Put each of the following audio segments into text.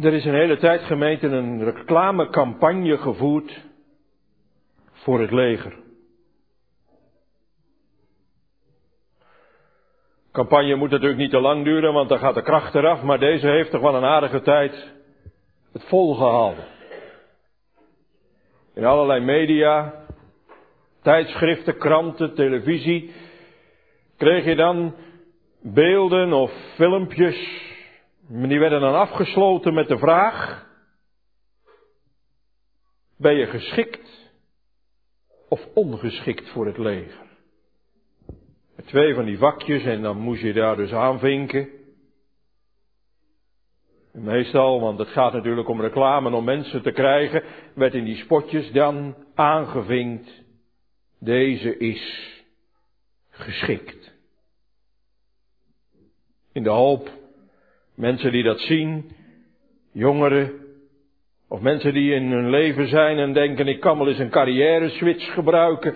Er is een hele tijd gemeente een reclamecampagne gevoerd voor het leger. campagne moet natuurlijk niet te lang duren, want dan gaat de kracht eraf, maar deze heeft toch wel een aardige tijd het volgehouden. In allerlei media, tijdschriften, kranten, televisie, kreeg je dan beelden of filmpjes, die werden dan afgesloten met de vraag, ben je geschikt of ongeschikt voor het leger? Met twee van die vakjes en dan moest je daar dus aanvinken. Meestal, want het gaat natuurlijk om reclame om mensen te krijgen, werd in die spotjes dan aangevinkt. Deze is geschikt. In de hoop, mensen die dat zien, jongeren, of mensen die in hun leven zijn en denken ik kan wel eens een carrière switch gebruiken,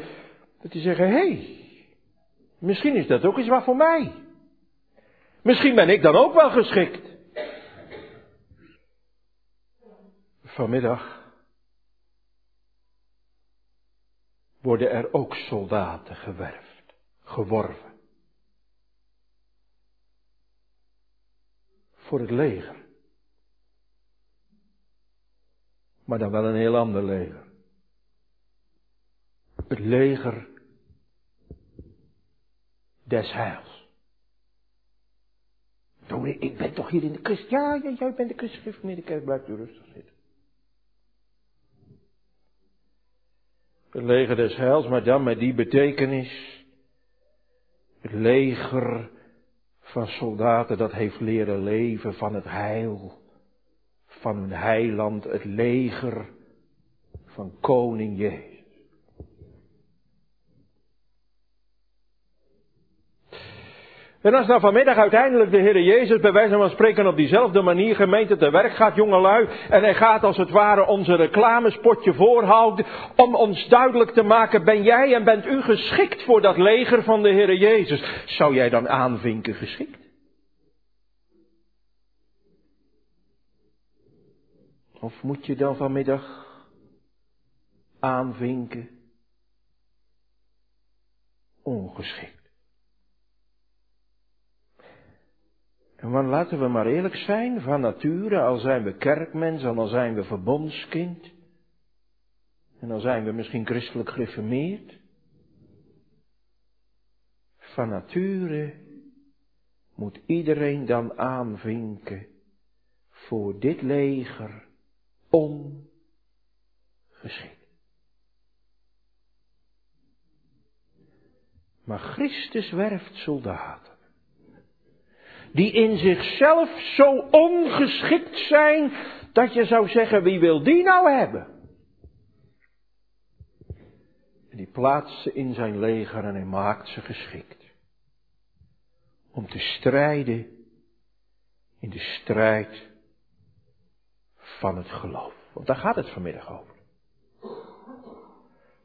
dat die zeggen, hé, hey, Misschien is dat ook iets wat voor mij. Misschien ben ik dan ook wel geschikt. Vanmiddag worden er ook soldaten gewerfd, geworven. Voor het leger. Maar dan wel een heel ander leger. Het leger des heils. Dominee, ik ben toch hier in de Christ. Ja, ja, jij bent de christelijke kerk, blijft u rustig zitten. Het leger des heils, maar dan met die betekenis. Het leger van soldaten dat heeft leren leven van het heil. Van hun heiland, het leger van koning Jezus. En als nou vanmiddag uiteindelijk de Heer Jezus bij wijze van spreken op diezelfde manier gemeente te werk gaat, jongelui, en hij gaat als het ware onze reclamespotje voorhouden om ons duidelijk te maken, ben jij en bent u geschikt voor dat leger van de Heer Jezus? Zou jij dan aanvinken geschikt? Of moet je dan vanmiddag aanvinken ongeschikt? En dan laten we maar eerlijk zijn, van nature, al zijn we kerkmens, en al zijn we verbondskind, en al zijn we misschien christelijk gereformeerd, van nature moet iedereen dan aanvinken voor dit leger ongeschikt. Maar Christus werft soldaten die in zichzelf zo ongeschikt zijn dat je zou zeggen, wie wil die nou hebben? En die plaatst ze in zijn leger en hij maakt ze geschikt. Om te strijden in de strijd van het geloof. Want daar gaat het vanmiddag over.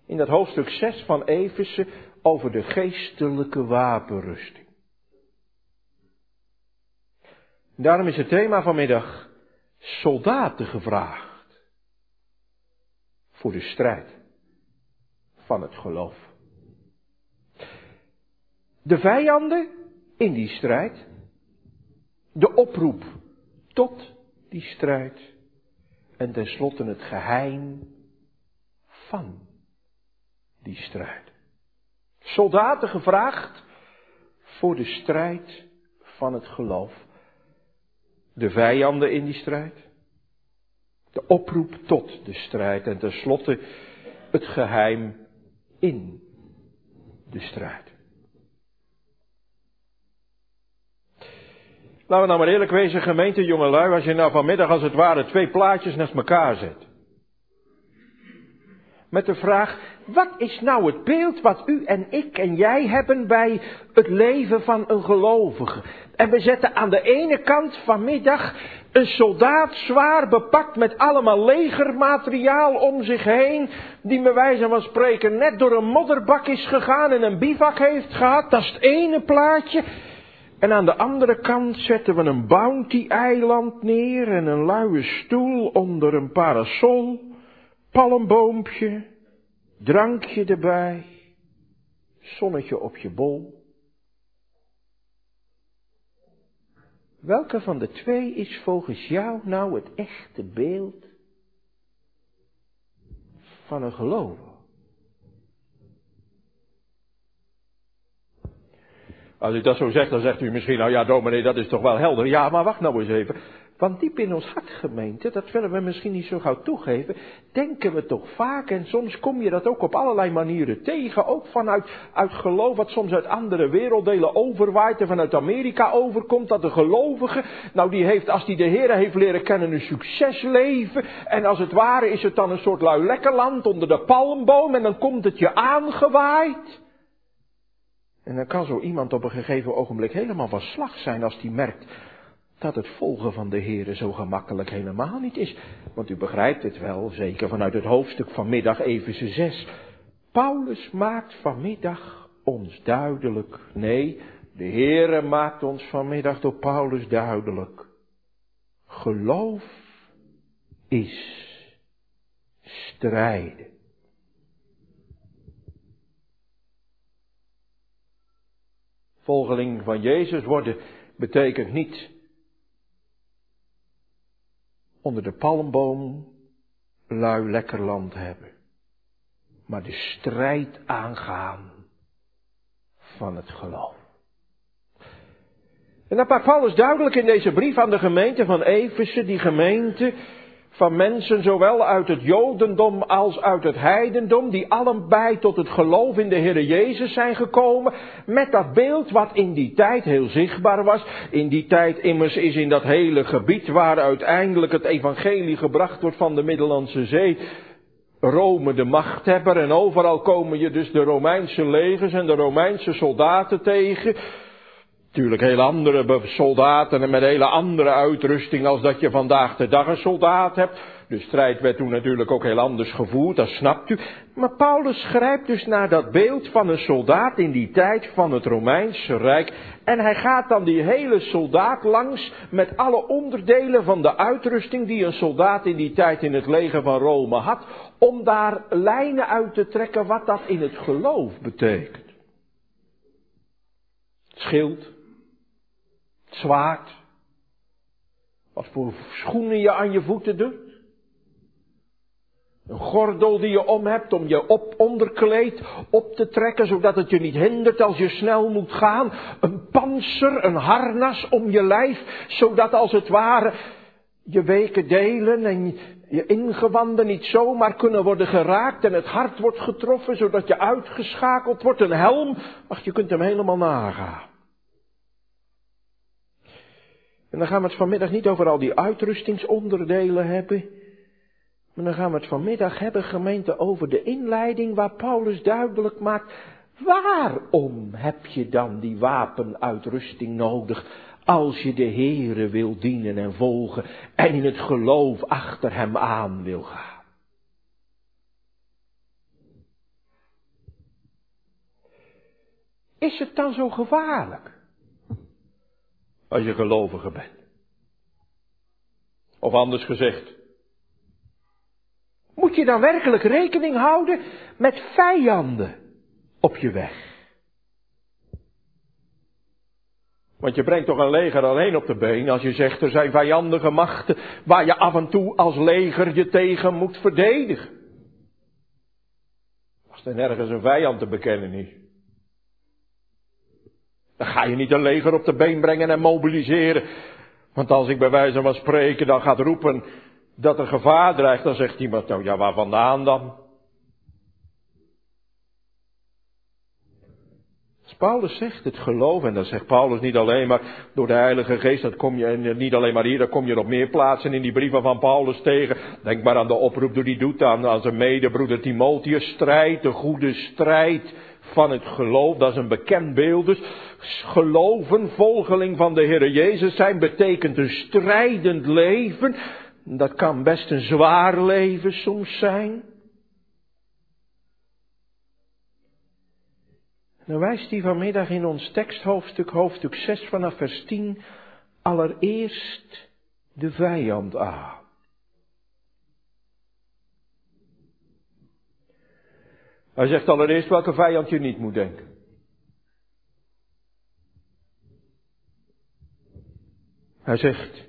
In dat hoofdstuk 6 van Efeze over de geestelijke wapenrusting. Daarom is het thema vanmiddag soldaten gevraagd voor de strijd van het geloof. De vijanden in die strijd, de oproep tot die strijd en tenslotte het geheim van die strijd. Soldaten gevraagd voor de strijd van het geloof de vijanden in die strijd, de oproep tot de strijd en tenslotte het geheim in de strijd. Laten we nou maar eerlijk wezen, gemeente jongelui, als je nou vanmiddag als het ware twee plaatjes naast elkaar zet. Met de vraag, wat is nou het beeld wat u en ik en jij hebben bij het leven van een gelovige? En we zetten aan de ene kant vanmiddag een soldaat zwaar bepakt met allemaal legermateriaal om zich heen, die bij wijze van spreken net door een modderbak is gegaan en een bivak heeft gehad. Dat is het ene plaatje. En aan de andere kant zetten we een bounty-eiland neer en een luie stoel onder een parasol, palmboompje, drankje erbij, zonnetje op je bol. Welke van de twee is volgens jou nou het echte beeld van een gelover? Als u dat zo zegt, dan zegt u misschien, nou ja, dominee, dat is toch wel helder. Ja, maar wacht nou eens even. Want diep in ons hart, gemeente, dat willen we misschien niet zo gauw toegeven, denken we toch vaak, en soms kom je dat ook op allerlei manieren tegen, ook vanuit uit geloof, wat soms uit andere werelddelen overwaait en vanuit Amerika overkomt, dat de gelovige, nou die heeft, als die de Heer heeft leren kennen, een succesleven, en als het ware is het dan een soort lui lekker land onder de palmboom, en dan komt het je aangewaaid. En dan kan zo iemand op een gegeven ogenblik helemaal van slag zijn als die merkt dat het volgen van de Heere zo gemakkelijk helemaal niet is. Want u begrijpt het wel, zeker vanuit het hoofdstuk van middag Efeze 6. Paulus maakt vanmiddag ons duidelijk, nee, de Heere maakt ons vanmiddag door Paulus duidelijk. Geloof is strijden. Volgeling van Jezus worden betekent niet onder de palmboom lui lekker land hebben, maar de strijd aangaan van het geloof. En dat maakt Paulus duidelijk in deze brief aan de gemeente van Efeze, die gemeente van mensen zowel uit het Jodendom als uit het heidendom, die allebei tot het geloof in de Heer Jezus zijn gekomen, met dat beeld wat in die tijd heel zichtbaar was. In die tijd immers is in dat hele gebied waar uiteindelijk het evangelie gebracht wordt van de Middellandse Zee, Rome de machthebber en overal komen je dus de Romeinse legers en de Romeinse soldaten tegen. Natuurlijk heel andere soldaten en met hele andere uitrusting als dat je vandaag de dag een soldaat hebt. De strijd werd toen natuurlijk ook heel anders gevoerd, dat snapt u. Maar Paulus grijpt dus naar dat beeld van een soldaat in die tijd van het Romeinse Rijk. En hij gaat dan die hele soldaat langs met alle onderdelen van de uitrusting die een soldaat in die tijd in het leger van Rome had. Om daar lijnen uit te trekken wat dat in het geloof betekent. Schild, zwaard. Wat voor schoenen je aan je voeten doet. Een gordel die je om hebt om je op onderkleed op te trekken, zodat het je niet hindert als je snel moet gaan. Een panzer, een harnas om je lijf, zodat als het ware je weken delen en je ingewanden niet zomaar kunnen worden geraakt en het hart wordt getroffen, zodat je uitgeschakeld wordt. Een helm, ach je kunt hem helemaal nagaan. En dan gaan we het vanmiddag niet over al die uitrustingsonderdelen hebben. Maar dan gaan we het vanmiddag hebben, gemeente, over de inleiding waar Paulus duidelijk maakt. Waarom heb je dan die wapenuitrusting nodig als je de Heere wil dienen en volgen en in het geloof achter hem aan wil gaan? Is het dan zo gevaarlijk? Als je gelovige bent. Of anders gezegd, moet je dan werkelijk rekening houden met vijanden op je weg? Want je brengt toch een leger alleen op de been als je zegt er zijn vijandige machten waar je af en toe als leger je tegen moet verdedigen. Als er nergens een vijand te bekennen is. Dan ga je niet een leger op de been brengen en mobiliseren. Want als ik bij wijze van spreken dan gaat roepen dat er gevaar dreigt, dan zegt iemand, nou ja, waar vandaan dan? Paulus zegt het geloof, en dat zegt Paulus niet alleen maar door de Heilige Geest, dat kom je, en niet alleen maar hier, dat kom je op meer plaatsen in die brieven van Paulus tegen. Denk maar aan de oproep die hij doet aan, aan zijn medebroeder Timotheus, strijd, de goede strijd van het geloof, dat is een bekend beeld dus. Geloven, volgeling van de Heer Jezus zijn, betekent een strijdend leven. Dat kan best een zwaar leven soms zijn. dan wijst hij vanmiddag in ons teksthoofdstuk, hoofdstuk 6 vanaf vers 10, allereerst de vijand aan. Hij zegt allereerst welke vijand je niet moet denken. Hij zegt,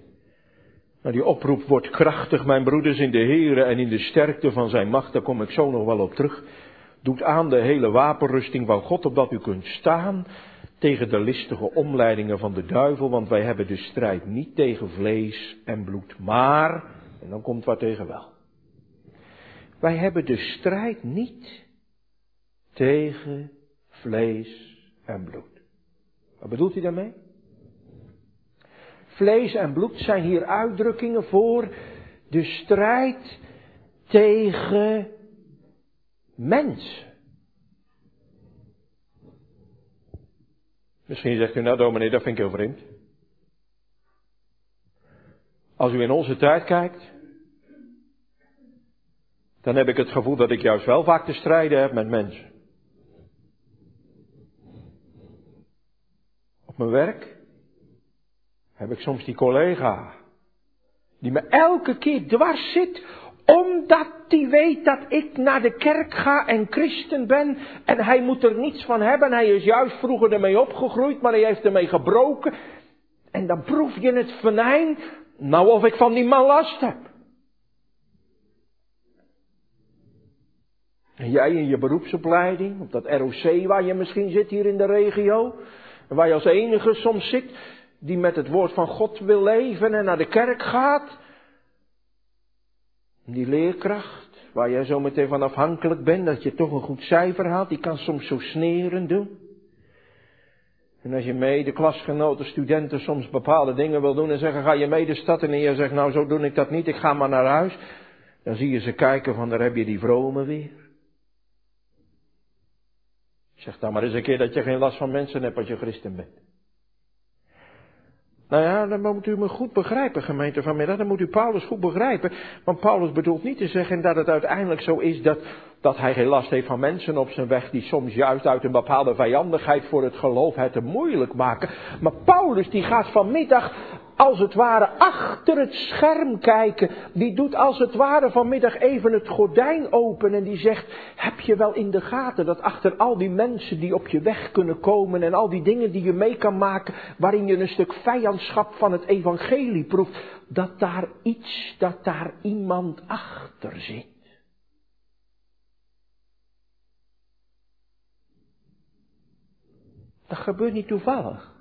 nou die oproep wordt krachtig, mijn broeders in de Here en in de sterkte van zijn macht, daar kom ik zo nog wel op terug. Doet aan de hele wapenrusting van God, opdat u kunt staan tegen de listige omleidingen van de duivel, want wij hebben de strijd niet tegen vlees en bloed, maar, en dan komt wat tegen wel. Wij hebben de strijd niet tegen vlees en bloed. Wat bedoelt hij daarmee? Vlees en bloed zijn hier uitdrukkingen voor de strijd tegen mensen. Misschien zegt u nou dominee, dat vind ik heel vreemd. Als u in onze tijd kijkt, dan heb ik het gevoel dat ik juist wel vaak te strijden heb met mensen. Op mijn werk heb ik soms die collega die me elke keer dwars zit omdat hij weet dat ik naar de kerk ga en christen ben. En hij moet er niets van hebben. Hij is juist vroeger ermee opgegroeid, maar hij heeft ermee gebroken. En dan proef je het venijn. Nou of ik van die man last heb. En jij in je beroepsopleiding, op dat ROC waar je misschien zit hier in de regio. Waar je als enige soms zit, die met het woord van God wil leven en naar de kerk gaat. Die leerkracht, waar jij zo meteen van afhankelijk bent, dat je toch een goed cijfer haalt, die kan soms zo sneren doen. En als je mee de klasgenoten, studenten soms bepaalde dingen wil doen en zeggen, ga je mee de stad in en je zegt, nou zo doe ik dat niet, ik ga maar naar huis. Dan zie je ze kijken van, daar heb je die vrome weer. Zeg dan maar eens een keer dat je geen last van mensen hebt als je christen bent. Nou ja, dan moet u me goed begrijpen, gemeente vanmiddag. Dan moet u Paulus goed begrijpen. Want Paulus bedoelt niet te zeggen dat het uiteindelijk zo is dat, dat hij geen last heeft van mensen op zijn weg die soms juist uit een bepaalde vijandigheid voor het geloof het te moeilijk maken. Maar Paulus die gaat vanmiddag als het ware achter het scherm kijken. Die doet als het ware vanmiddag even het gordijn open en die zegt, heb je wel in de gaten dat achter al die mensen die op je weg kunnen komen en al die dingen die je mee kan maken, waarin je een stuk vijandschap van het evangelie proeft, dat daar iets, dat daar iemand achter zit. Dat gebeurt niet toevallig.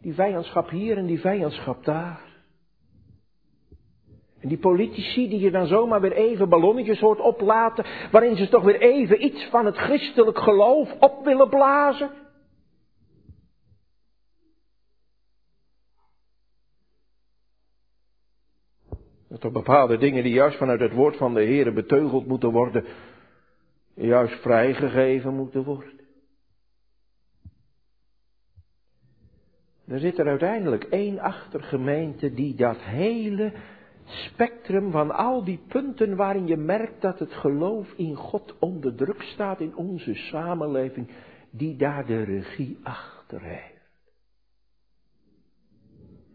Die vijandschap hier en die vijandschap daar. En die politici die je dan zomaar weer even ballonnetjes hoort oplaten, waarin ze toch weer even iets van het christelijk geloof op willen blazen. Dat er bepaalde dingen die juist vanuit het woord van de Heer beteugeld moeten worden, juist vrijgegeven moeten worden. Er zit er uiteindelijk één achtergemeente die dat hele spectrum van al die punten waarin je merkt dat het geloof in God onder druk staat in onze samenleving, die daar de regie achter heeft.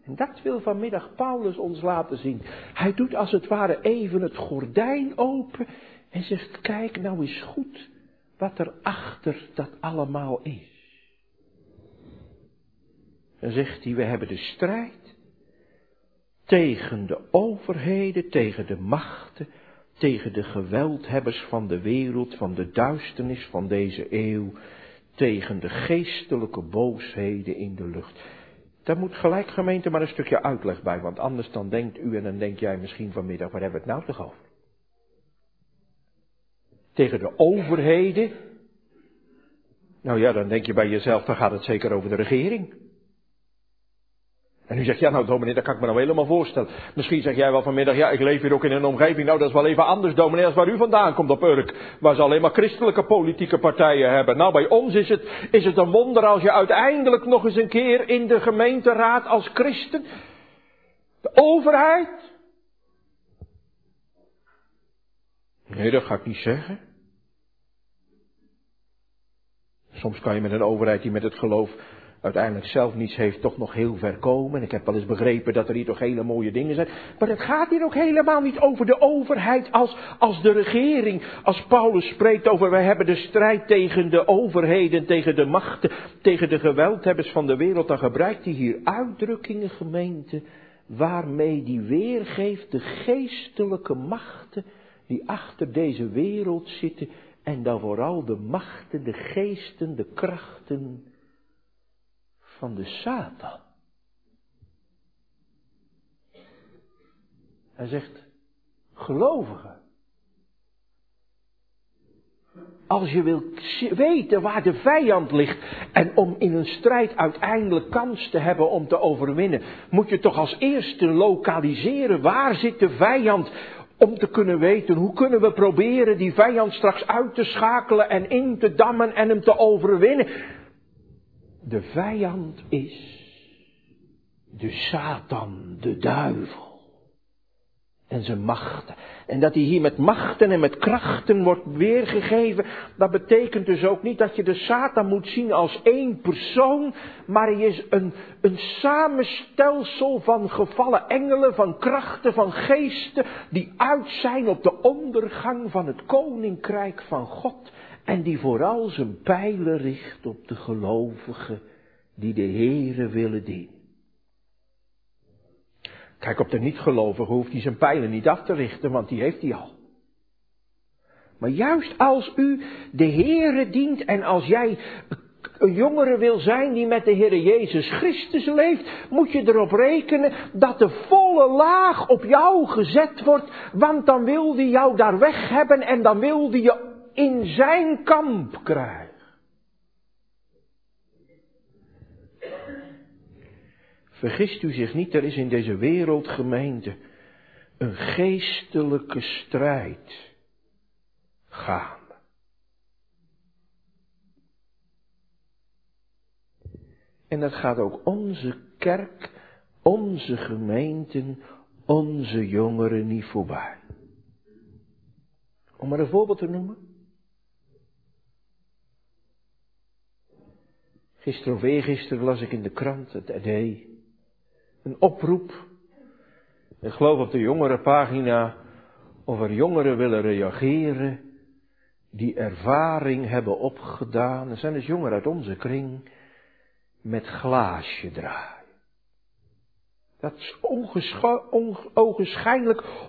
En dat wil vanmiddag Paulus ons laten zien. Hij doet als het ware even het gordijn open en zegt, kijk nou eens goed wat er achter dat allemaal is. Dan zegt hij, we hebben de strijd tegen de overheden, tegen de machten, tegen de geweldhebbers van de wereld, van de duisternis van deze eeuw, tegen de geestelijke boosheden in de lucht. Daar moet gelijk gemeente maar een stukje uitleg bij, want anders dan denkt u en dan denk jij misschien vanmiddag, waar hebben we het nou toch over? Tegen de overheden? Nou ja, dan denk je bij jezelf, dan gaat het zeker over de regering. En u zegt, ja nou dominee, dat kan ik me nou helemaal voorstellen. Misschien zeg jij wel vanmiddag, ja ik leef hier ook in een omgeving, nou dat is wel even anders dominee als waar u vandaan komt op Urk. Waar ze alleen maar christelijke politieke partijen hebben. Nou bij ons is het, is het een wonder als je uiteindelijk nog eens een keer in de gemeenteraad als christen, de overheid. Nee, dat ga ik niet zeggen. Soms kan je met een overheid die met het geloof uiteindelijk zelf niets heeft, toch nog heel ver komen. Ik heb wel eens begrepen dat er hier toch hele mooie dingen zijn. Maar het gaat hier ook helemaal niet over de overheid als, als de regering. Als Paulus spreekt over wij hebben de strijd tegen de overheden, tegen de machten, tegen de geweldhebbers van de wereld. Dan gebruikt hij hier uitdrukkingen, gemeente, waarmee die weergeeft de geestelijke machten die achter deze wereld zitten. En dan vooral de machten, de geesten, de krachten van de Satan. Hij zegt, gelovigen. Als je wilt weten waar de vijand ligt en om in een strijd uiteindelijk kans te hebben om te overwinnen, moet je toch als eerste lokaliseren waar zit de vijand om te kunnen weten hoe kunnen we proberen die vijand straks uit te schakelen en in te dammen en hem te overwinnen. De vijand is de Satan, de duivel. En zijn machten. En dat hij hier met machten en met krachten wordt weergegeven, dat betekent dus ook niet dat je de Satan moet zien als één persoon, maar hij is een, een samenstelsel van gevallen engelen, van krachten, van geesten, die uit zijn op de ondergang van het koninkrijk van God. En die vooral zijn pijlen richt op de gelovigen die de Heere willen dienen. Kijk, op de niet-gelovigen hoeft hij zijn pijlen niet af te richten, want die heeft hij al. Maar juist als u de Heere dient en als jij een jongere wil zijn die met de Heere Jezus Christus leeft, moet je erop rekenen dat de volle laag op jou gezet wordt, want dan wil die jou daar weg hebben en dan wil die je in zijn kamp krijgt. Vergist u zich niet, er is in deze wereldgemeente een geestelijke strijd gaande. En dat gaat ook onze kerk, onze gemeenten, onze jongeren niet voorbij. Om maar een voorbeeld te noemen. Gisteren of eergisteren las ik in de krant, het AD, een oproep. Ik geloof op de jongere pagina of er jongeren willen reageren die ervaring hebben opgedaan. Er zijn dus jongeren uit onze kring met glaasje draaien. Dat is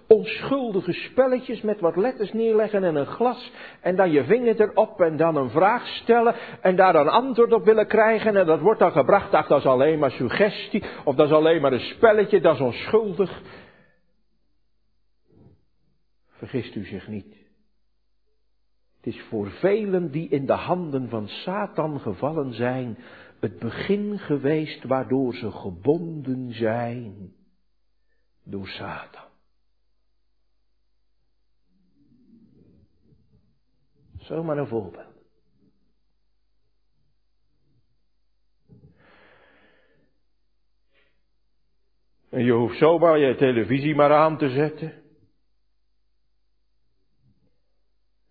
onschuldige spelletjes met wat letters neerleggen en een glas. En dan je vinger erop en dan een vraag stellen en daar een antwoord op willen krijgen. En dat wordt dan gebracht, ach dat is alleen maar suggestie of dat is alleen maar een spelletje, dat is onschuldig. Vergist u zich niet. Het is voor velen die in de handen van Satan gevallen zijn, het begin geweest waardoor ze gebonden zijn door Satan. Zomaar een voorbeeld. En je hoeft zomaar je televisie maar aan te zetten.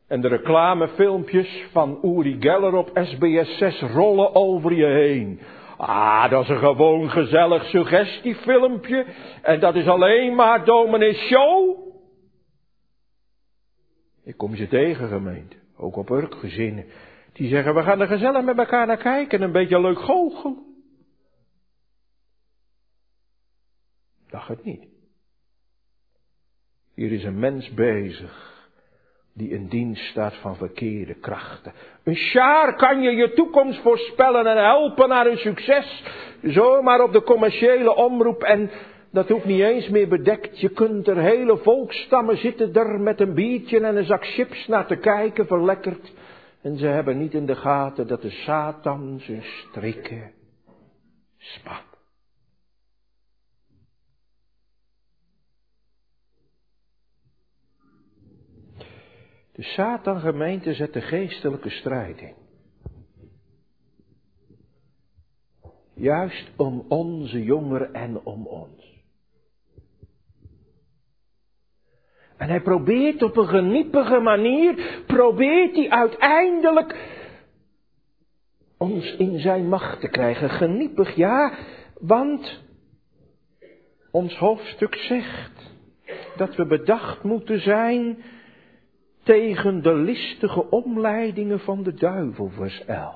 En de reclamefilmpjes van Uri Geller op SBS 6 rollen over je heen. Ah, dat is een gewoon gezellig suggestiefilmpje. En dat is alleen maar dominee show. Ik kom ze tegen, gemeente. Ook op Urkgezinnen. Die zeggen, we gaan er gezellig met elkaar naar kijken. Een beetje leuk goochel. Dacht het niet. Hier is een mens bezig die in dienst staat van verkeerde krachten. Een sjaar kan je je toekomst voorspellen en helpen naar een succes. Zomaar op de commerciële omroep en dat hoeft niet eens meer bedekt. Je kunt er hele volkstammen zitten er met een biertje en een zak chips naar te kijken, verlekkerd. En ze hebben niet in de gaten dat de Satan zijn strikken spat. De Satan gemeente zet de geestelijke strijd in. Juist om onze jongeren en om ons. En hij probeert op een geniepige manier, probeert hij uiteindelijk ons in zijn macht te krijgen. Geniepig, ja, want ons hoofdstuk zegt dat we bedacht moeten zijn tegen de listige omleidingen van de duivel, vers 11.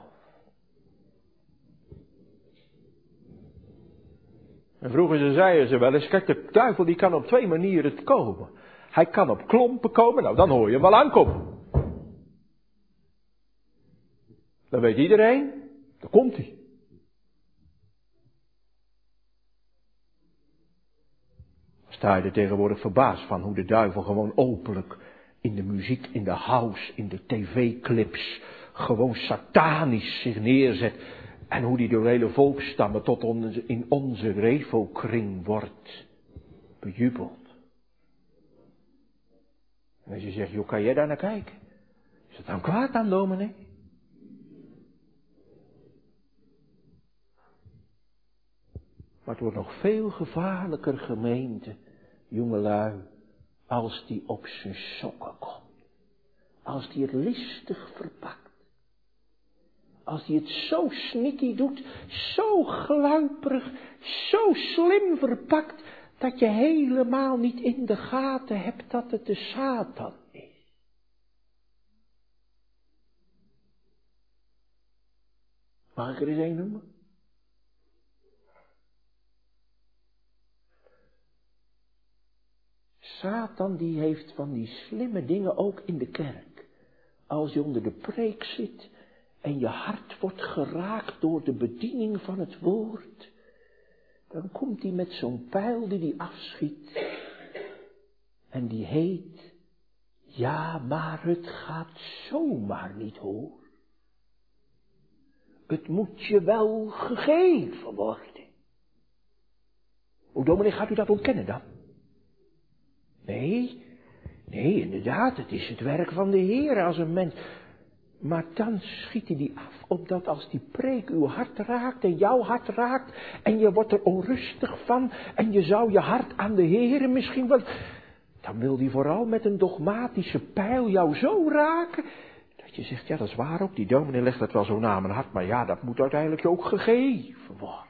En vroeger ze zeiden ze wel eens, kijk, de duivel die kan op twee manieren komen. Hij kan op klompen komen, nou dan hoor je hem wel aankomen. Dan weet iedereen, daar komt hij. Sta je er tegenwoordig verbaasd van hoe de duivel gewoon openlijk in de muziek, in de house, in de tv-clips, gewoon satanisch zich neerzet. En hoe die door hele volkstammen tot in onze revo-kring wordt bejubeld. En als je zegt, joh, kan jij daar naar kijken? Is dat dan kwaad aan, dominee? Maar het wordt nog veel gevaarlijker gemeente, jongelui, als die op zijn sokken komt. Als die het listig verpakt. Als die het zo sneaky doet, zo gluiperig, zo slim verpakt, dat je helemaal niet in de gaten hebt dat het de Satan is. Mag ik er eens een noemen? Satan die heeft van die slimme dingen ook in de kerk. Als je onder de preek zit en je hart wordt geraakt door de bediening van het woord, dan komt hij met zo'n pijl die hij afschiet. En die heet, ja, maar het gaat zomaar niet hoor. Het moet je wel gegeven worden. Hoe dominee gaat u dat ontkennen dan? Nee, nee, inderdaad, het is het werk van de Heer als een mens. Maar dan schiet hij die af, opdat als die preek uw hart raakt en jouw hart raakt, en je wordt er onrustig van, en je zou je hart aan de Heer misschien wel, dan wil hij vooral met een dogmatische pijl jou zo raken, dat je zegt, ja dat is waar ook, die dominee legt dat wel zo na mijn hart, maar ja, dat moet uiteindelijk ook gegeven worden.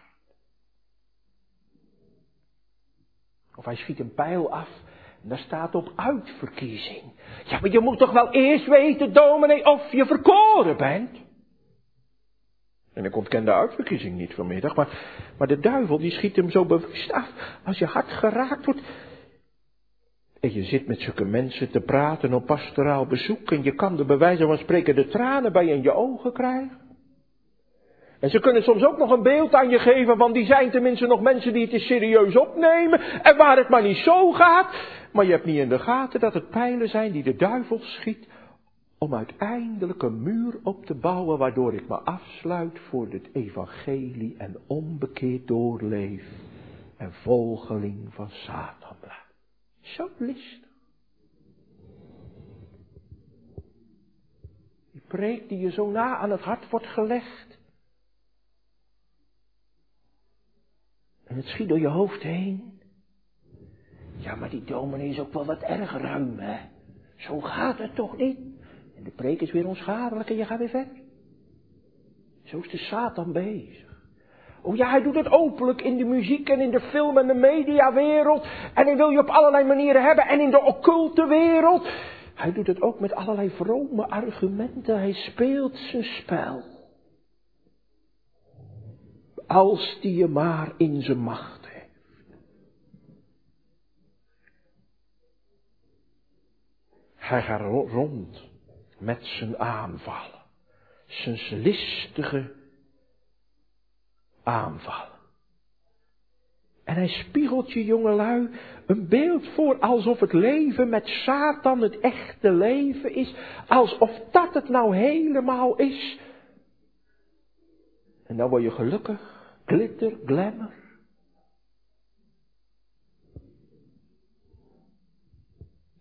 Of hij schiet een pijl af daar staat op uitverkiezing. Ja, maar je moet toch wel eerst weten, dominee, of je verkoren bent. En ik ontken de uitverkiezing niet vanmiddag, maar, maar de duivel die schiet hem zo bewust af. Als je hart geraakt wordt. En je zit met zulke mensen te praten op pastoraal bezoek en je kan de bewijzen van spreken de tranen bij in je ogen krijgen. En ze kunnen soms ook nog een beeld aan je geven van die zijn tenminste nog mensen die het serieus opnemen en waar het maar niet zo gaat. Maar je hebt niet in de gaten dat het pijlen zijn die de duivel schiet om uiteindelijk een muur op te bouwen waardoor ik me afsluit voor het evangelie en onbekeerd doorleef en volgeling van Satan blijf. Zo listig. Die preek die je zo na aan het hart wordt gelegd. En het schiet door je hoofd heen. Ja, maar die dominee is ook wel wat erg ruim, hè? Zo gaat het toch niet? En de preek is weer onschadelijk en je gaat weer verder. Zo is de Satan bezig. Oh ja, hij doet het openlijk in de muziek en in de film en de mediawereld. En hij wil je op allerlei manieren hebben. En in de occulte wereld. Hij doet het ook met allerlei vrome argumenten. Hij speelt zijn spel. Als die je maar in zijn macht Hij gaat rond met zijn aanvallen. Zijn listige aanvallen. En hij spiegelt je jongelui een beeld voor alsof het leven met Satan het echte leven is. Alsof dat het nou helemaal is. En dan word je gelukkig, glitter, glamour.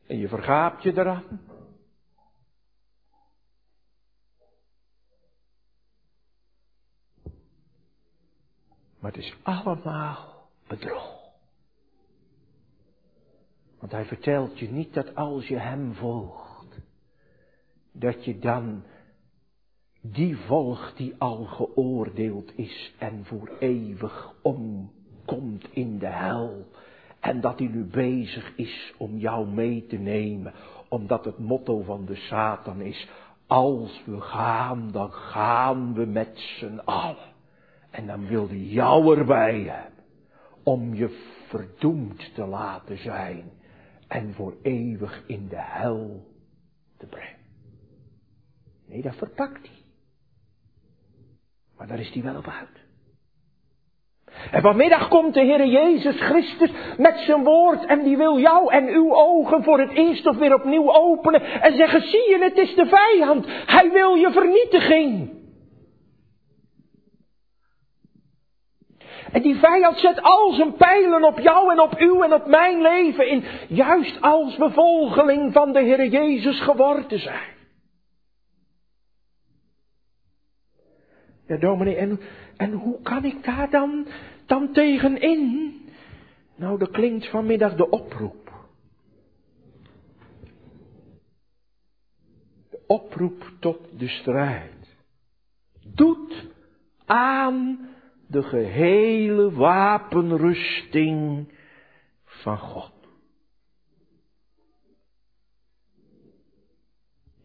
En je vergaapt je eraan. Maar het is allemaal bedrog. Want hij vertelt je niet dat als je hem volgt, dat je dan die volgt die al geoordeeld is en voor eeuwig hel. En dat hij nu bezig is om jou mee te nemen, omdat het motto van de Satan is, als we gaan, dan gaan we met z'n allen. En dan wil hij jou erbij hebben, om je verdoemd te laten zijn en voor eeuwig in de hel te brengen. Nee, dat verpakt hij. Maar daar is hij wel op uit. En vanmiddag komt de Heer Jezus Christus met zijn woord en die wil jou en uw ogen voor het eerst of weer opnieuw openen en zeggen, zie je, het is de vijand. Hij wil je vernietiging. En die vijand zet al zijn pijlen op jou en op uw en op mijn leven in, juist als we volgeling van de Heer Jezus geworden zijn. Ja, dominee, en, en hoe kan ik daar dan, dan tegenin? Nou, er klinkt vanmiddag de oproep. De oproep tot de strijd. Doet aan de gehele wapenrusting van God.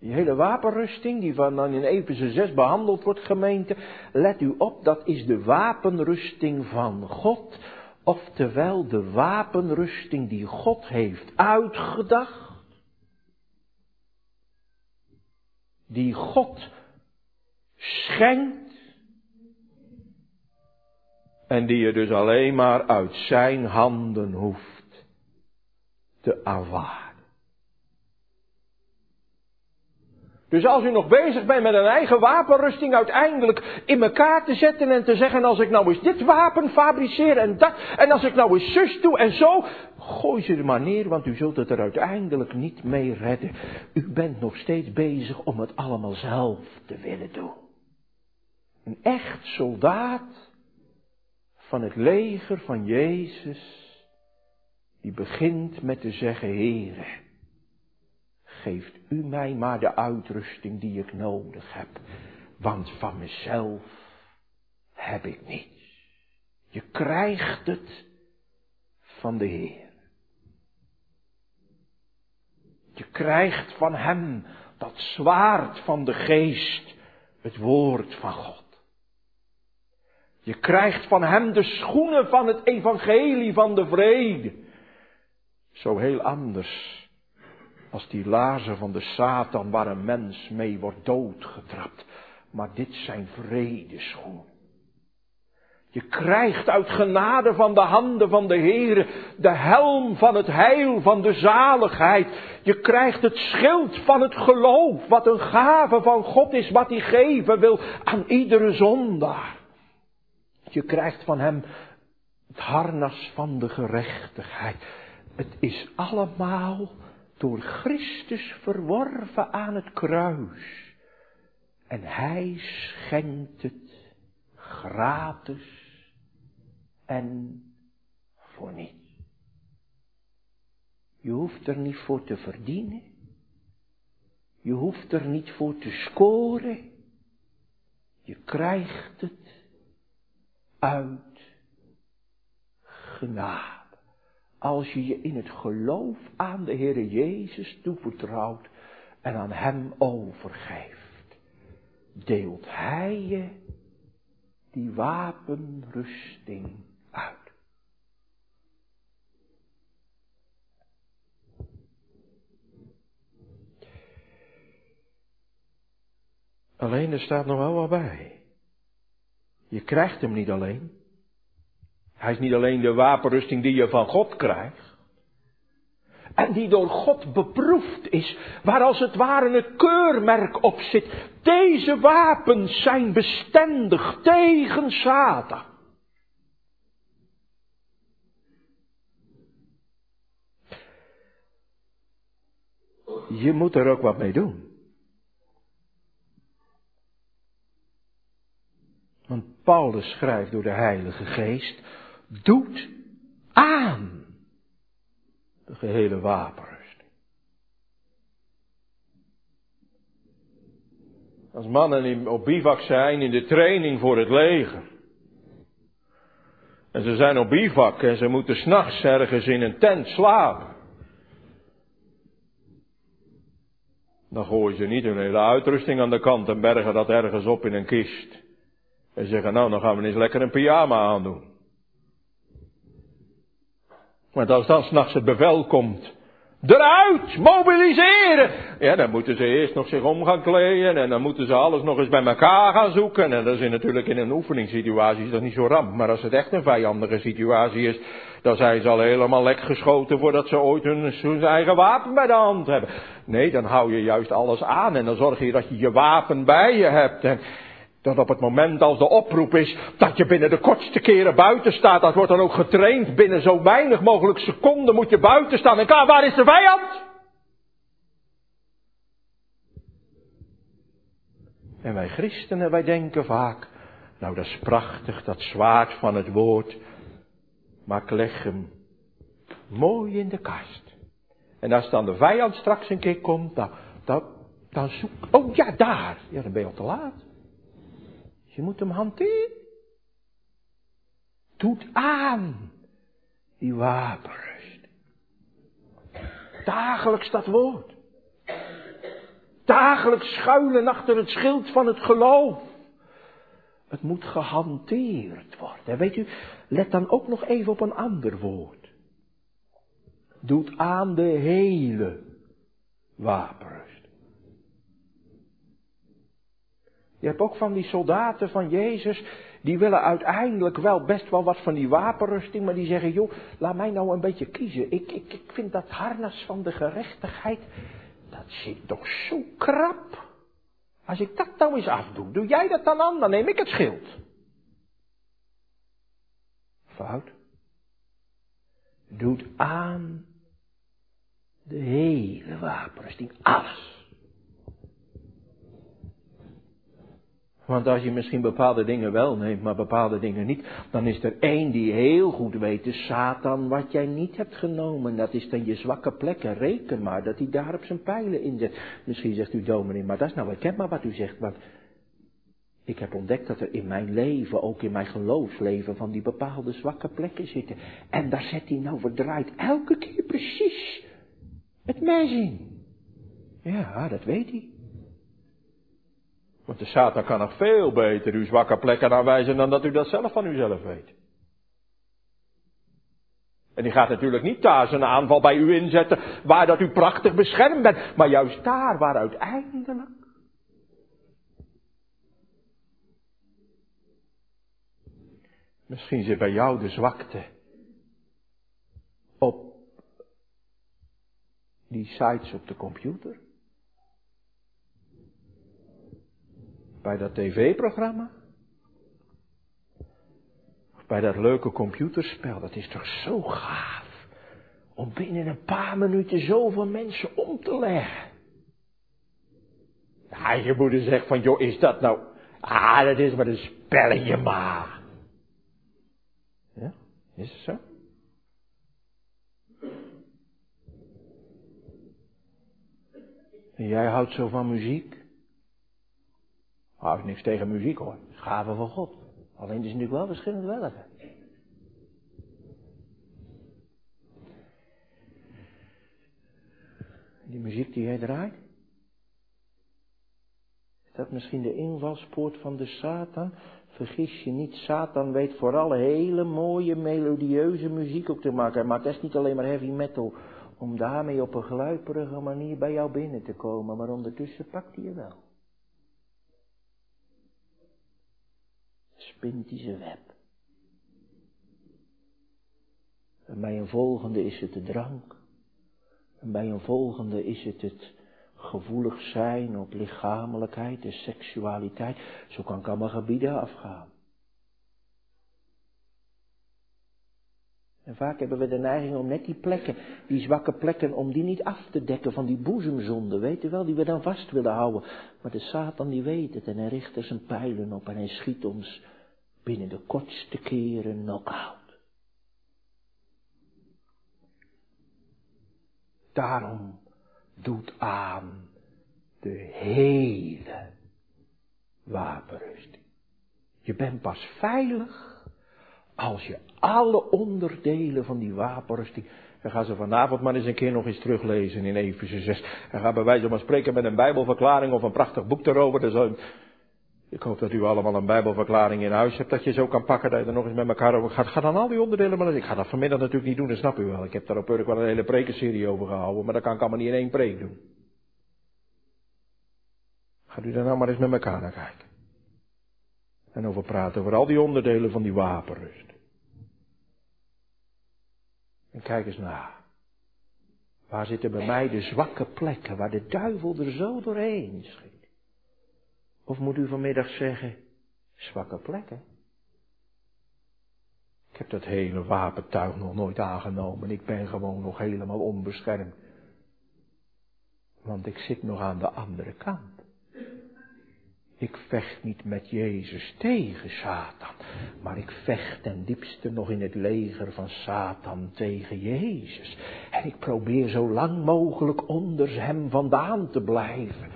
Die hele wapenrusting die van dan in Efeze 6 behandeld wordt, gemeente, let u op, dat is de wapenrusting van God, oftewel de wapenrusting die God heeft uitgedacht, die God schenkt, en die je dus alleen maar uit zijn handen hoeft te aanvaarden. Dus als u nog bezig bent met een eigen wapenrusting uiteindelijk in elkaar te zetten en te zeggen als ik nou eens dit wapen fabriceer en dat en als ik nou eens zus doe en zo, gooi ze er maar neer want u zult het er uiteindelijk niet mee redden. U bent nog steeds bezig om het allemaal zelf te willen doen. Een echt soldaat van het leger van Jezus, die begint met te zeggen, Heere, geeft u mij maar de uitrusting die ik nodig heb, want van mezelf heb ik niets. Je krijgt het van de Heer. Je krijgt van Hem dat zwaard van de geest, het woord van God. Je krijgt van hem de schoenen van het evangelie van de vrede. Zo heel anders als die lazen van de Satan waar een mens mee wordt doodgetrapt. Maar dit zijn vredeschoenen. Je krijgt uit genade van de handen van de Heer de helm van het heil, van de zaligheid. Je krijgt het schild van het geloof, wat een gave van God is, wat hij geven wil aan iedere zondaar. Je krijgt van hem het harnas van de gerechtigheid. Het is allemaal door Christus verworven aan het kruis. En hij schenkt het gratis en voor niets. Je hoeft er niet voor te verdienen. Je hoeft er niet voor te scoren. Je krijgt het uit genade. Als je je in het geloof aan de Heere Jezus toevertrouwt en aan Hem overgeeft, deelt Hij je die wapenrusting uit. Alleen er staat nog wel wat bij. Je krijgt hem niet alleen. Hij is niet alleen de wapenrusting die je van God krijgt. En die door God beproefd is, waar als het ware een keurmerk op zit. Deze wapens zijn bestendig tegen Satan. Je moet er ook wat mee doen. Want Paulus schrijft door de Heilige Geest, doet aan de gehele wapenrusting. Als mannen op bivak zijn in de training voor het leger. En ze zijn op bivak en ze moeten s'nachts ergens in een tent slapen. Dan gooien ze niet hun hele uitrusting aan de kant en bergen dat ergens op in een kist. En zeggen, nou, dan gaan we eens lekker een pyjama aandoen. Maar als dan s'nachts het bevel komt, eruit, mobiliseren. Ja, dan moeten ze eerst nog zich om gaan kleden en dan moeten ze alles nog eens bij elkaar gaan zoeken. En dat is natuurlijk in een oefeningssituatie is dat niet zo ramp. Maar als het echt een vijandige situatie is, dan zijn ze al helemaal lek geschoten voordat ze ooit hun, hun eigen wapen bij de hand hebben. Nee, dan hou je juist alles aan en dan zorg je dat je je wapen bij je hebt. En dat op het moment als de oproep is dat je binnen de kortste keren buiten staat, dat wordt dan ook getraind. Binnen zo weinig mogelijk seconden moet je buiten staan. En klaar, waar is de vijand? En wij christenen, wij denken vaak, nou dat is prachtig, dat zwaard van het woord. Maar ik leg hem mooi in de kast. En als dan de vijand straks een keer komt, dan, dan, dan zoek, oh ja, daar. Ja, dan ben je al te laat. Je moet hem hanteren. Doet aan die wapenrust. Dagelijks dat woord. Dagelijks schuilen achter het schild van het geloof. Het moet gehanteerd worden. En weet u, let dan ook nog even op een ander woord. Doet aan de hele wapenrust. Je hebt ook van die soldaten van Jezus, die willen uiteindelijk wel best wel wat van die wapenrusting, maar die zeggen, joh, laat mij nou een beetje kiezen. Ik, ik, ik vind dat harnas van de gerechtigheid, dat zit toch zo krap. Als ik dat nou eens afdoe, doe jij dat dan aan, dan neem ik het schild. Fout. Doet aan de hele wapenrusting, alles. Want als je misschien bepaalde dingen wel neemt, maar bepaalde dingen niet, dan is er één die heel goed weet, de Satan, wat jij niet hebt genomen. Dat is dan je zwakke plekken. Reken maar dat hij daar op zijn pijlen inzet. Misschien zegt u dominee, maar dat is nou, ik maar wat u zegt, want ik heb ontdekt dat er in mijn leven, ook in mijn geloofsleven, van die bepaalde zwakke plekken zitten. En daar zet hij nou verdraaid elke keer precies het mes in. Ja, dat weet hij. Want de Satan kan nog veel beter uw zwakke plekken aanwijzen dan dat u dat zelf van uzelf weet. En die gaat natuurlijk niet daar zijn aanval bij u inzetten waar dat u prachtig beschermd bent, maar juist daar waar uiteindelijk Misschien zit bij jou de zwakte op die sites op de computer. Bij dat tv-programma? Of bij dat leuke computerspel? Dat is toch zo gaaf. Om binnen een paar minuten zoveel mensen om te leggen. Ja, je moeder zegt van, joh, is dat nou... Ah, dat is maar een spelletje maar. Ja, is het zo? En jij houdt zo van muziek? Nou, is niks tegen muziek hoor. Gaven van God. Alleen het is natuurlijk wel verschillend welke. Die muziek die jij draait. Is dat misschien de invalspoort van de Satan? Vergis je niet, Satan weet vooral hele mooie, melodieuze muziek ook te maken. Maar het is niet alleen maar heavy metal. Om daarmee op een gluiperige manier bij jou binnen te komen. Maar ondertussen pakt hij je wel. Spint hij web. En bij een volgende is het de drank. En bij een volgende is het het gevoelig zijn op lichamelijkheid, de seksualiteit. Zo kan ik allemaal gebieden afgaan. En vaak hebben we de neiging om net die plekken, die zwakke plekken, om die niet af te dekken van die boezemzonde, weet u wel, die we dan vast willen houden. Maar de Satan die weet het en hij richt er zijn pijlen op en hij schiet ons binnen de kortste keren knock-out. Daarom doet aan de hele wapenrusting. Je bent pas veilig als je alle onderdelen van die wapenrusting. En ga ze vanavond maar eens een keer nog eens teruglezen in Efeze 6. En ga bij wijze van spreken met een Bijbelverklaring of een prachtig boek erover. Dus ik hoop dat u allemaal een Bijbelverklaring in huis hebt, dat je zo kan pakken, dat je er nog eens met elkaar over gaat. Ga dan al die onderdelen maar Ik ga dat vanmiddag natuurlijk niet doen, dat snap u wel. Ik heb daar op Urk wel een hele prekenserie over gehouden, maar dat kan ik allemaal niet in één preek doen. Gaat u daar nou maar eens met elkaar naar kijken. En over praten, over al die onderdelen van die wapenrust. En kijk eens na. Waar zitten bij mij de zwakke plekken, waar de duivel er zo doorheen schiet? Of moet u vanmiddag zeggen, zwakke plekken? Ik heb dat hele wapentuig nog nooit aangenomen. Ik ben gewoon nog helemaal onbeschermd. Want ik zit nog aan de andere kant. Ik vecht niet met Jezus tegen Satan, maar ik vecht ten diepste nog in het leger van Satan tegen Jezus. En ik probeer zo lang mogelijk onder hem vandaan te blijven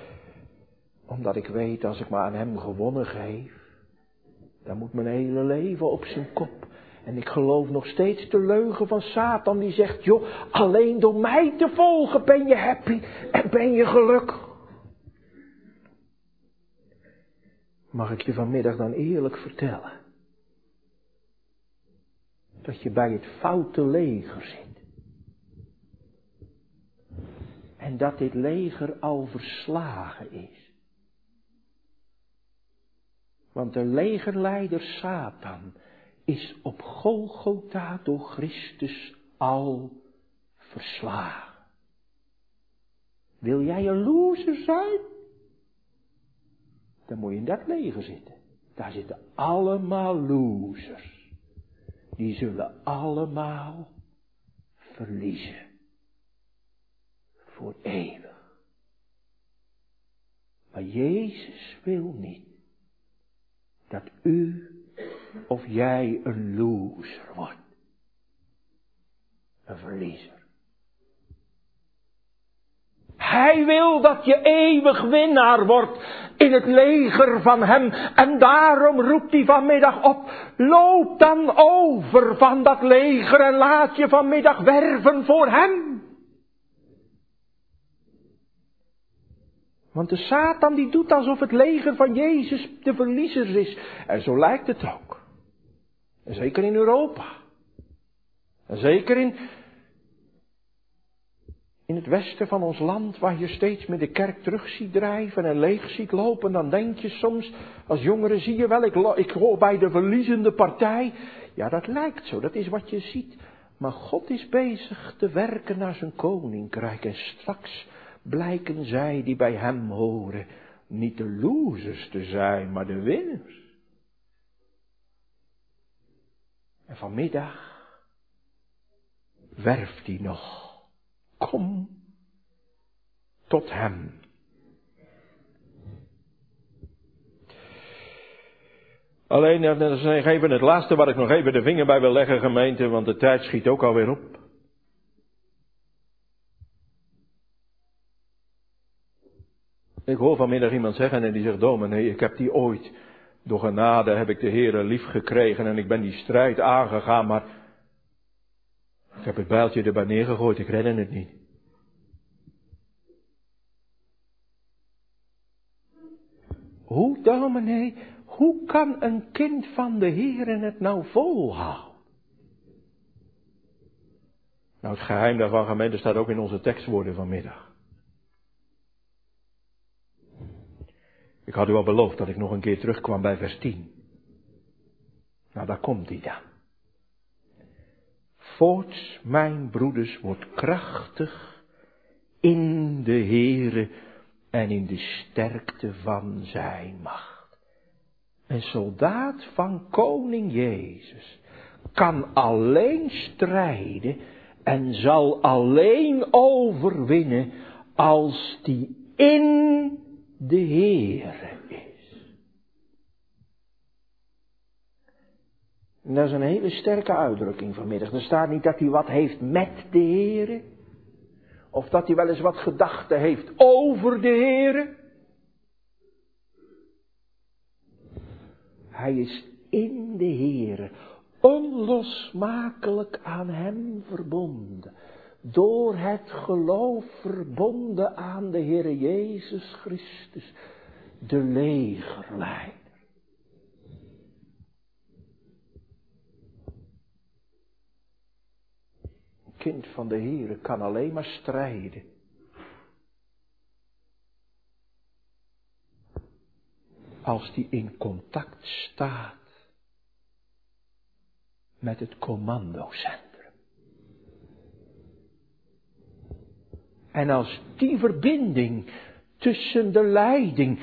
omdat ik weet, als ik me aan hem gewonnen geef, dan moet mijn hele leven op zijn kop. En ik geloof nog steeds de leugen van Satan die zegt, joh, alleen door mij te volgen ben je happy en ben je gelukkig. Mag ik je vanmiddag dan eerlijk vertellen? Dat je bij het foute leger zit. En dat dit leger al verslagen is. Want de legerleider Satan is op Golgotha door Christus al verslagen. Wil jij een loser zijn? Dan moet je in dat leger zitten. Daar zitten allemaal losers. Die zullen allemaal verliezen. Voor eeuwig. Maar Jezus wil niet dat u of jij een loser wordt. Een verliezer. Hij wil dat je eeuwig winnaar wordt in het leger van hem. En daarom roept hij vanmiddag op, loop dan over van dat leger en laat je vanmiddag werven voor hem. Want de Satan die doet alsof het leger van Jezus de verliezer is. En zo lijkt het ook. En zeker in Europa. En zeker in, in het westen van ons land, waar je steeds meer de kerk terug ziet drijven en leeg ziet lopen, dan denk je soms, als jongere zie je wel, ik, ik bij de verliezende partij. Ja, dat lijkt zo, dat is wat je ziet. Maar God is bezig te werken naar zijn koninkrijk en straks blijken zij die bij hem horen niet de losers te zijn, maar de winners. En vanmiddag werft hij nog. Kom tot hem. Alleen, dat is even het laatste waar ik nog even de vinger bij wil leggen, gemeente, want de tijd schiet ook alweer op. Ik hoor vanmiddag iemand zeggen en die zegt, dominee, ik heb die ooit, door genade heb ik de Heere lief gekregen en ik ben die strijd aangegaan, maar ik heb het bijltje erbij neergegooid, ik redde het niet. Hoe, dominee, hoe kan een kind van de Heere het nou volhouden? Nou, het geheim daarvan, gemeente, staat ook in onze tekstwoorden vanmiddag. Ik had u al beloofd dat ik nog een keer terugkwam bij vers 10. Nou, daar komt hij dan. Voorts, mijn broeders, wordt krachtig in de Heere en in de sterkte van zijn macht. Een soldaat van koning Jezus kan alleen strijden en zal alleen overwinnen als die in de Heere is. En dat is een hele sterke uitdrukking vanmiddag. Er staat niet dat hij wat heeft met de Heere. Of dat hij wel eens wat gedachten heeft over de Heere. Hij is in de Heere, onlosmakelijk aan Hem verbonden. Door het geloof verbonden aan de Heere Jezus Christus, de legerleider. Een kind van de Heere kan alleen maar strijden. Als die in contact staat met het commandocentrum. En als die verbinding tussen de leiding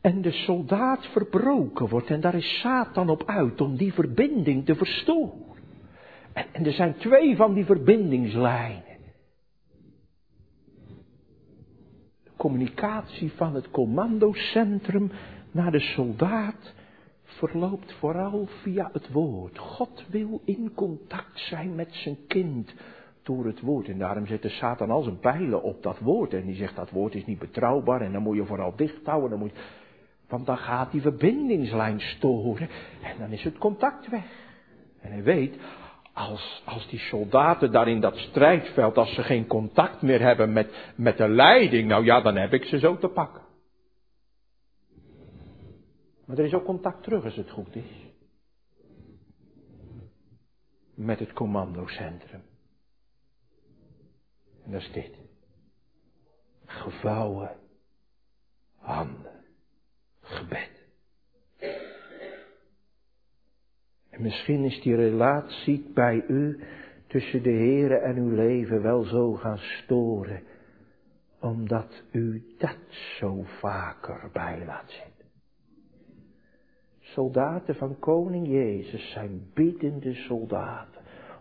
en de soldaat verbroken wordt, en daar is Satan op uit om die verbinding te verstoren. En, er zijn twee van die verbindingslijnen. De communicatie van het commandocentrum naar de soldaat verloopt vooral via het woord. God wil in contact zijn met zijn kind door het woord. En daarom zet de Satan al zijn pijlen op dat woord. En die zegt dat woord is niet betrouwbaar en dan moet je vooral dicht houden. Dan moet je... Want dan gaat die verbindingslijn storen en dan is het contact weg. En hij weet, als, als die soldaten daar in dat strijdveld, als ze geen contact meer hebben met, met de leiding, nou ja, dan heb ik ze zo te pakken. Maar er is ook contact terug als het goed is. Met het commandocentrum. En dat is dit. Gevouwen handen. Gebed. En misschien is die relatie bij u tussen de Heere en uw leven wel zo gaan storen, omdat u dat zo vaker bij laat zitten. Soldaten van koning Jezus zijn biedende soldaten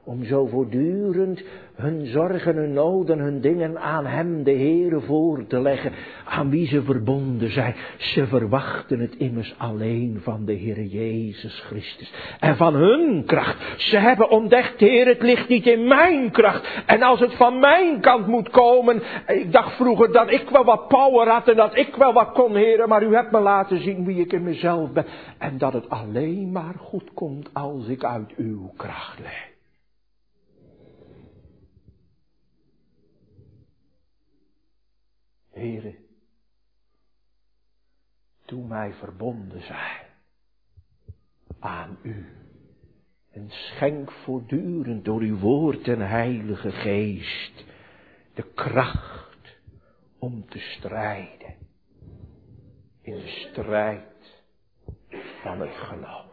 om zo voortdurend hun zorgen, hun noden, hun dingen aan Hem, de Heere, voor te leggen, aan wie ze verbonden zijn. Ze verwachten het immers alleen van de Heere Jezus Christus en van hun kracht. Ze hebben ontdekt, Heer, het ligt niet in mijn kracht. En als het van mijn kant moet komen, ik dacht vroeger dat ik wel wat power had en dat ik wel wat kon, Heer, maar u hebt me laten zien wie ik in mezelf ben. En dat het alleen maar goed komt als ik uit uw kracht leef. Here, doe mij verbonden zijn aan u. En schenk voortdurend door uw woord en heilige geest de kracht om te strijden. In de strijd van het geloof.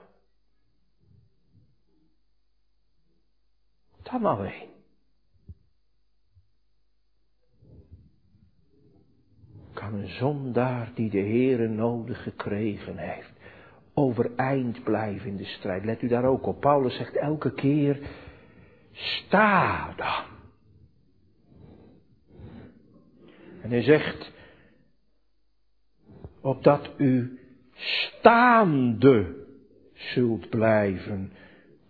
Dan alleen. Kan een zondaar die de Heere nodig gekregen heeft, overeind blijven in de strijd. Let u daar ook op. Paulus zegt elke keer, sta dan. En hij zegt, opdat u staande zult blijven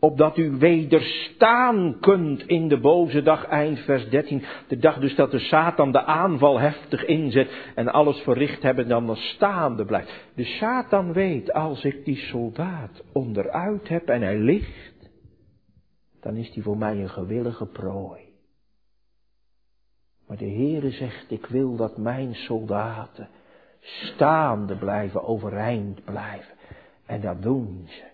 opdat u wederstaan kunt in de boze dag, eind vers 13. De dag dus dat de Satan de aanval heftig inzet en alles verricht hebben, dan dan staande blijft. De Satan weet, als ik die soldaat onderuit heb en hij ligt, dan is die voor mij een gewillige prooi. Maar de Heere zegt, ik wil dat mijn soldaten staande blijven, overeind blijven. En dat doen ze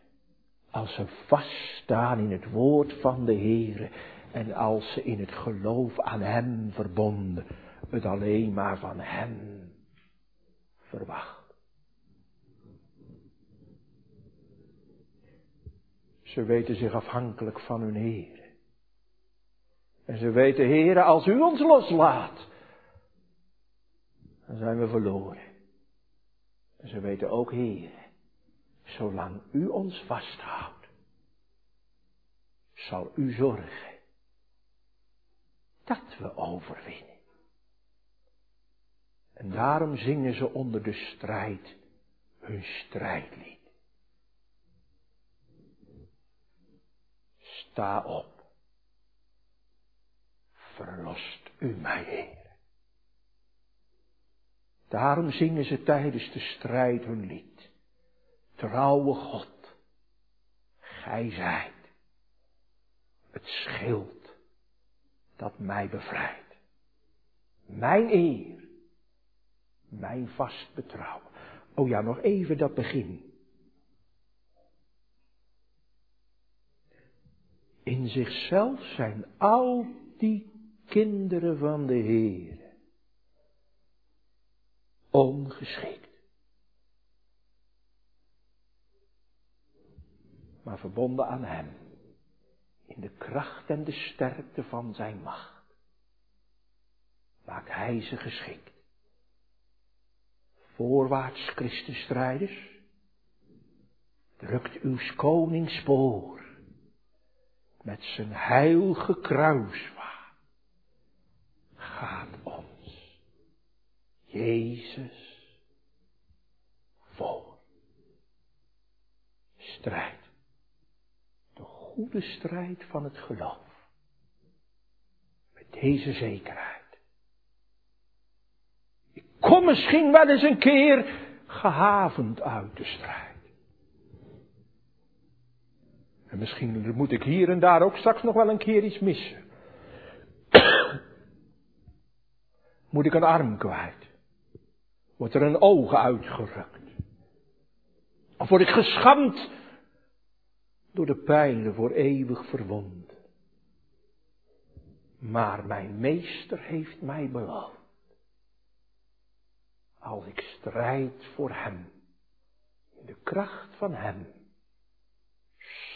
als ze vaststaan in het woord van de Heere en als ze in het geloof aan Hem verbonden, het alleen maar van Hem verwacht. Ze weten zich afhankelijk van hun Heer. En ze weten, Heere, als u ons loslaat, dan zijn we verloren. En ze weten ook, Heer, zolang u ons vasthoudt, zal u zorgen dat we overwinnen. En daarom zingen ze onder de strijd hun strijdlied. Sta op, verlost u mij, Heer. Daarom zingen ze tijdens de strijd hun lied. Trouwe God, Gij zijt het schild dat mij bevrijdt. Mijn eer, mijn vast betrouwen. Oh ja, nog even dat begin. In zichzelf zijn al die kinderen van de Heer ongeschikt. Maar verbonden aan Hem, in de kracht en de sterkte van Zijn macht, maakt Hij ze geschikt. Voorwaarts, Christusstrijders, drukt uw koning spoor met zijn heilige kruisvaart gaat ons Jezus voor. Strijd. De goede strijd van het geloof. Met deze zekerheid. Ik kom misschien wel eens een keer gehavend uit de strijd. En misschien moet ik hier en daar ook straks nog wel een keer iets missen. moet ik een arm kwijt? Wordt er een oog uitgerukt? Of word ik geschamd door de pijlen voor eeuwig verwond? Maar mijn meester heeft mij beloofd. Als ik strijd voor hem, in de kracht van hem,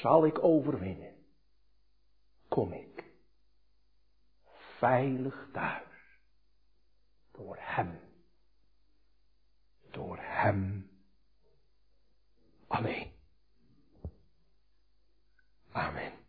zal ik overwinnen. Kom ik veilig thuis. Door Hem. Door Hem alleen. Amen.